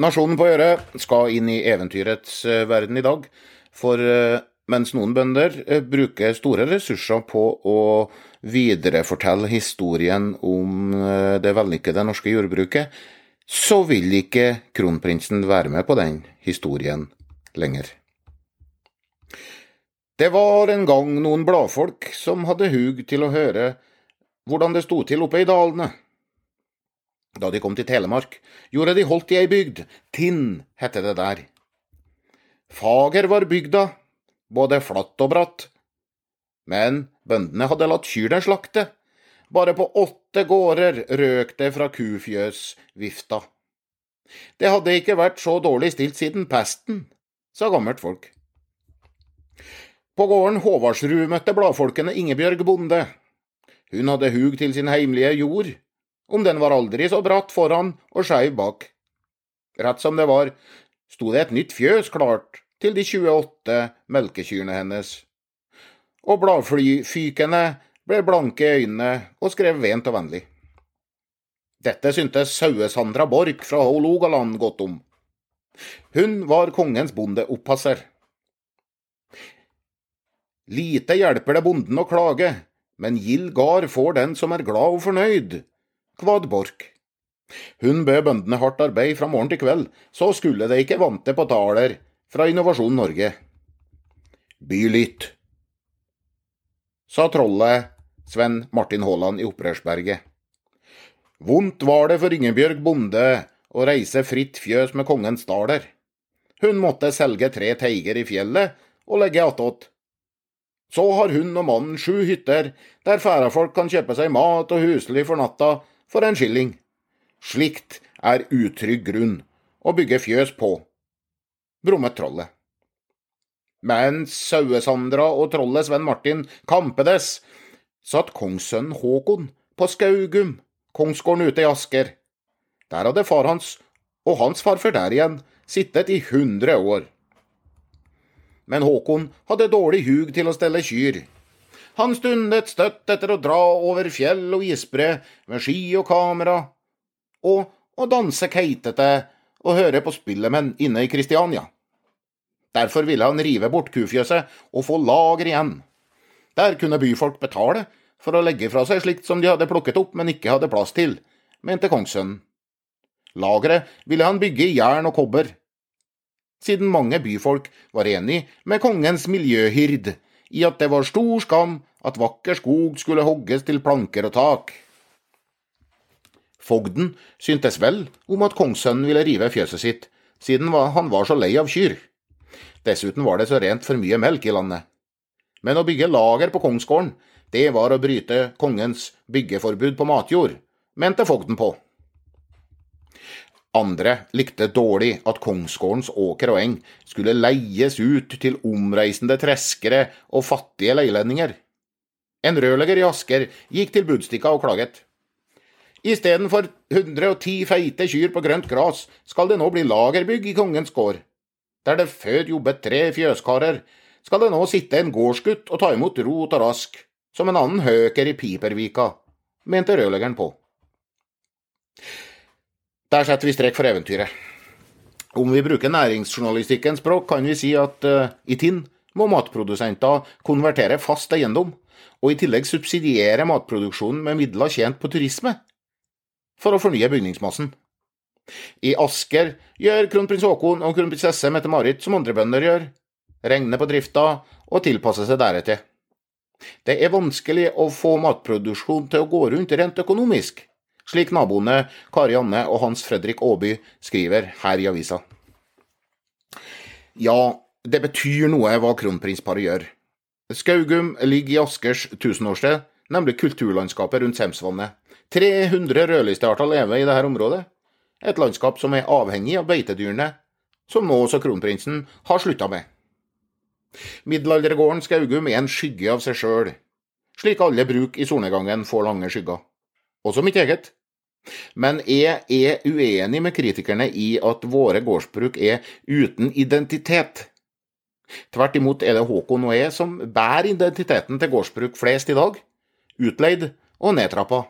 Nasjonen på Øret skal inn i eventyrets eh, verden i dag. For eh, mens noen bønder eh, bruker store ressurser på å viderefortelle historien om det vellykkede norske jordbruket, så vil ikke kronprinsen være med på den historien lenger. Det var en gang noen bladfolk som hadde hug til å høre hvordan det sto til oppe i dalene. Da de kom til Telemark, gjorde de holdt i ei bygd, Tinn hette det der. Fager var bygda, både flatt og bratt. Men bøndene hadde latt kyrne slakte. Bare på åtte gårder røk det fra kufjøsvifta. Det hadde ikke vært så dårlig stilt siden pesten, sa gammelt folk. På gården Håvardsrud møtte bladfolkene Ingebjørg bonde. Hun hadde hug til sin heimlige jord om den var aldri så bratt foran og skeiv bak. Rett som det var, sto det et nytt fjøs klart til de 28 melkekyrne hennes. Og bladfykene ble blanke i øynene og skrev vent og vennlig. Dette syntes Sauesandra Borch fra Hålogaland godt om. Hun var kongens bondeoppasser. Lite hjelper det bonden å klage, men gild gard får den som er glad og fornøyd, kvad Borch. Hun bød bøndene hardt arbeid fra morgen til kveld, så skulle det ikke vante på taler fra Innovasjon Norge. By lytt, sa trollet Sven Martin Haaland i Opprørsberget. Vondt var det for Ingebjørg bonde å reise fritt fjøs med kongens daler. Hun måtte selge tre teiger i fjellet og legge attåt. Så har hun og mannen sju hytter der færafolk kan kjøpe seg mat og husly for natta for en skilling. Slikt er utrygg grunn å bygge fjøs på, brummet trollet. Men Sauesandra og trollet Sven Martin kampedes, satt kongssønnen Håkon på Skaugum, kongsgården ute i Asker. Der hadde far hans og hans farfar der igjen sittet i hundre år. Men Håkon hadde dårlig hug til å stelle kyr. Han stundet støtt etter å dra over fjell og isbre med ski og kamera, og å danse keitete og høre på spillemenn inne i Kristiania. Derfor ville han rive bort kufjøset og få lager igjen. Der kunne byfolk betale for å legge fra seg slikt som de hadde plukket opp, men ikke hadde plass til, mente kongssønnen. Lageret ville han bygge i jern og kobber. Siden mange byfolk var enig med kongens miljøhird i at det var stor skam at vakker skog skulle hogges til planker og tak. Fogden syntes vel om at kongssønnen ville rive fjøset sitt, siden han var så lei av kyr. Dessuten var det så rent for mye melk i landet. Men å bygge lager på kongsgården, det var å bryte kongens byggeforbud på matjord, mente fogden på. Andre likte dårlig at kongsgårdens åker og eng skulle leies ut til omreisende treskere og fattige leilendinger. En rørlegger i Asker gikk til Budstikka og klaget. Istedenfor 110 feite kyr på grønt gras, skal det nå bli lagerbygg i kongens gård. Der det før jobbet tre fjøskarer, skal det nå sitte en gårdsgutt og ta imot rot og rask, som en annen høker i Pipervika, mente rørleggeren på. Der setter vi strek for eventyret. Om vi bruker næringsjournalistikkens språk, kan vi si at uh, i Tinn må matprodusenter konvertere fast eiendom, og i tillegg subsidiere matproduksjonen med midler tjent på turisme, for å fornye bygningsmassen. I Asker gjør kronprins Haakon og kronprinsesse Mette-Marit som andre bønder gjør, regne på drifta og tilpasse seg deretter. Det er vanskelig å få matproduksjon til å gå rundt rent økonomisk slik naboene Kari Anne og Hans Fredrik Aaby skriver her i avisa. Ja, det betyr noe hva kronprinsparet gjør. Skaugum ligger i Askers tusenårssted, nemlig kulturlandskapet rundt Semsvannet. 300 rødlistearter lever i dette området, et landskap som er avhengig av beitedyrene, som nå også kronprinsen har slutta med. Middelaldergården Skaugum er en skygge av seg sjøl, slik alle bruk i solnedgangen får lange skygger. Også mitt eget. Men jeg er uenig med kritikerne i at våre gårdsbruk er uten identitet. Tvert imot er det Håkon og jeg som bærer identiteten til gårdsbruk flest i dag, utleid og nedtrappa.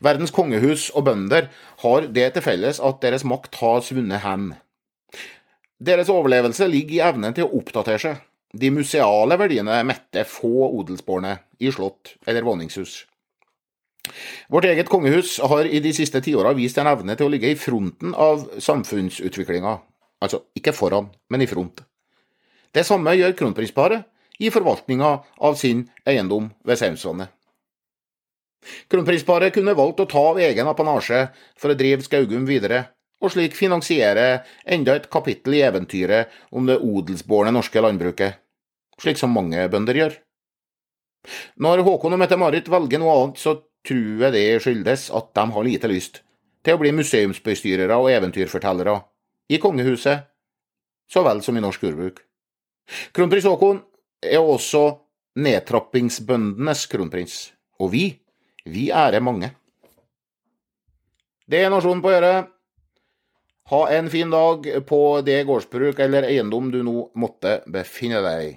Verdens kongehus og bønder har det til felles at deres makt har svunnet hen. Deres overlevelse ligger i evnen til å oppdatere seg. De museale verdiene metter få odelsbårne i slott eller våningshus. Vårt eget kongehus har i de siste tiåra vist en evne til å ligge i fronten av samfunnsutviklinga. Altså ikke foran, men i front. Det samme gjør kronprinsparet i forvaltninga av sin eiendom ved Saunsvannet. Kronprinsparet kunne valgt å ta av egen apanasje for å drive Skaugum videre, og slik finansiere enda et kapittel i eventyret om det odelsbårne norske landbruket, slik som mange bønder gjør. Når Håkon og Mette-Marit velger noe annet, så tror jeg det skyldes at de har lite lyst til å bli museumsbestyrere og eventyrfortellere, i kongehuset så vel som i norsk jordbruk. Kronprins Haakon er også nedtrappingsbøndenes kronprins, og vi, vi ærer mange. Det er nasjonen på å gjøre. Ha en fin dag på det gårdsbruk eller eiendom du nå måtte befinne deg i.